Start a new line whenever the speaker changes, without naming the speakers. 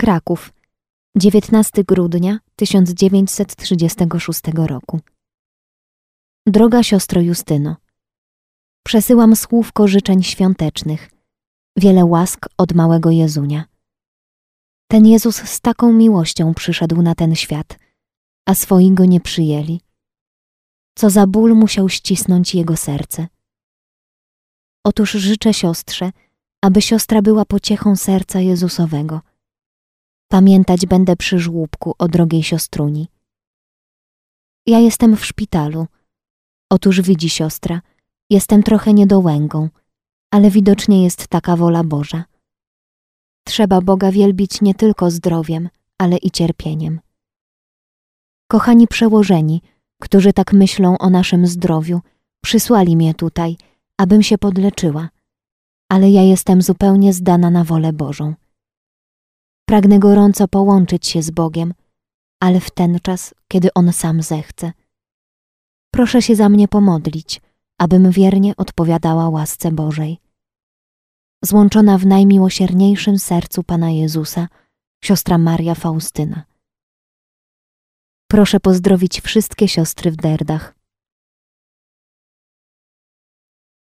Kraków, 19 grudnia 1936 roku. Droga siostro Justyno, przesyłam słówko życzeń świątecznych, wiele łask od małego Jezunia. Ten Jezus z taką miłością przyszedł na ten świat, a swoi go nie przyjęli. Co za ból musiał ścisnąć jego serce. Otóż życzę siostrze, aby siostra była pociechą serca Jezusowego. Pamiętać będę przy żłóbku o drogiej siostruni. Ja jestem w szpitalu. Otóż widzi siostra, jestem trochę niedołęgą, ale widocznie jest taka wola Boża. Trzeba Boga wielbić nie tylko zdrowiem, ale i cierpieniem. Kochani przełożeni, którzy tak myślą o naszym zdrowiu, przysłali mnie tutaj, abym się podleczyła, ale ja jestem zupełnie zdana na wolę Bożą. Pragnę gorąco połączyć się z Bogiem, ale w ten czas, kiedy On sam zechce. Proszę się za mnie pomodlić, abym wiernie odpowiadała łasce Bożej. Złączona w najmiłosierniejszym sercu Pana Jezusa, siostra Maria Faustyna. Proszę pozdrowić wszystkie siostry w Derdach.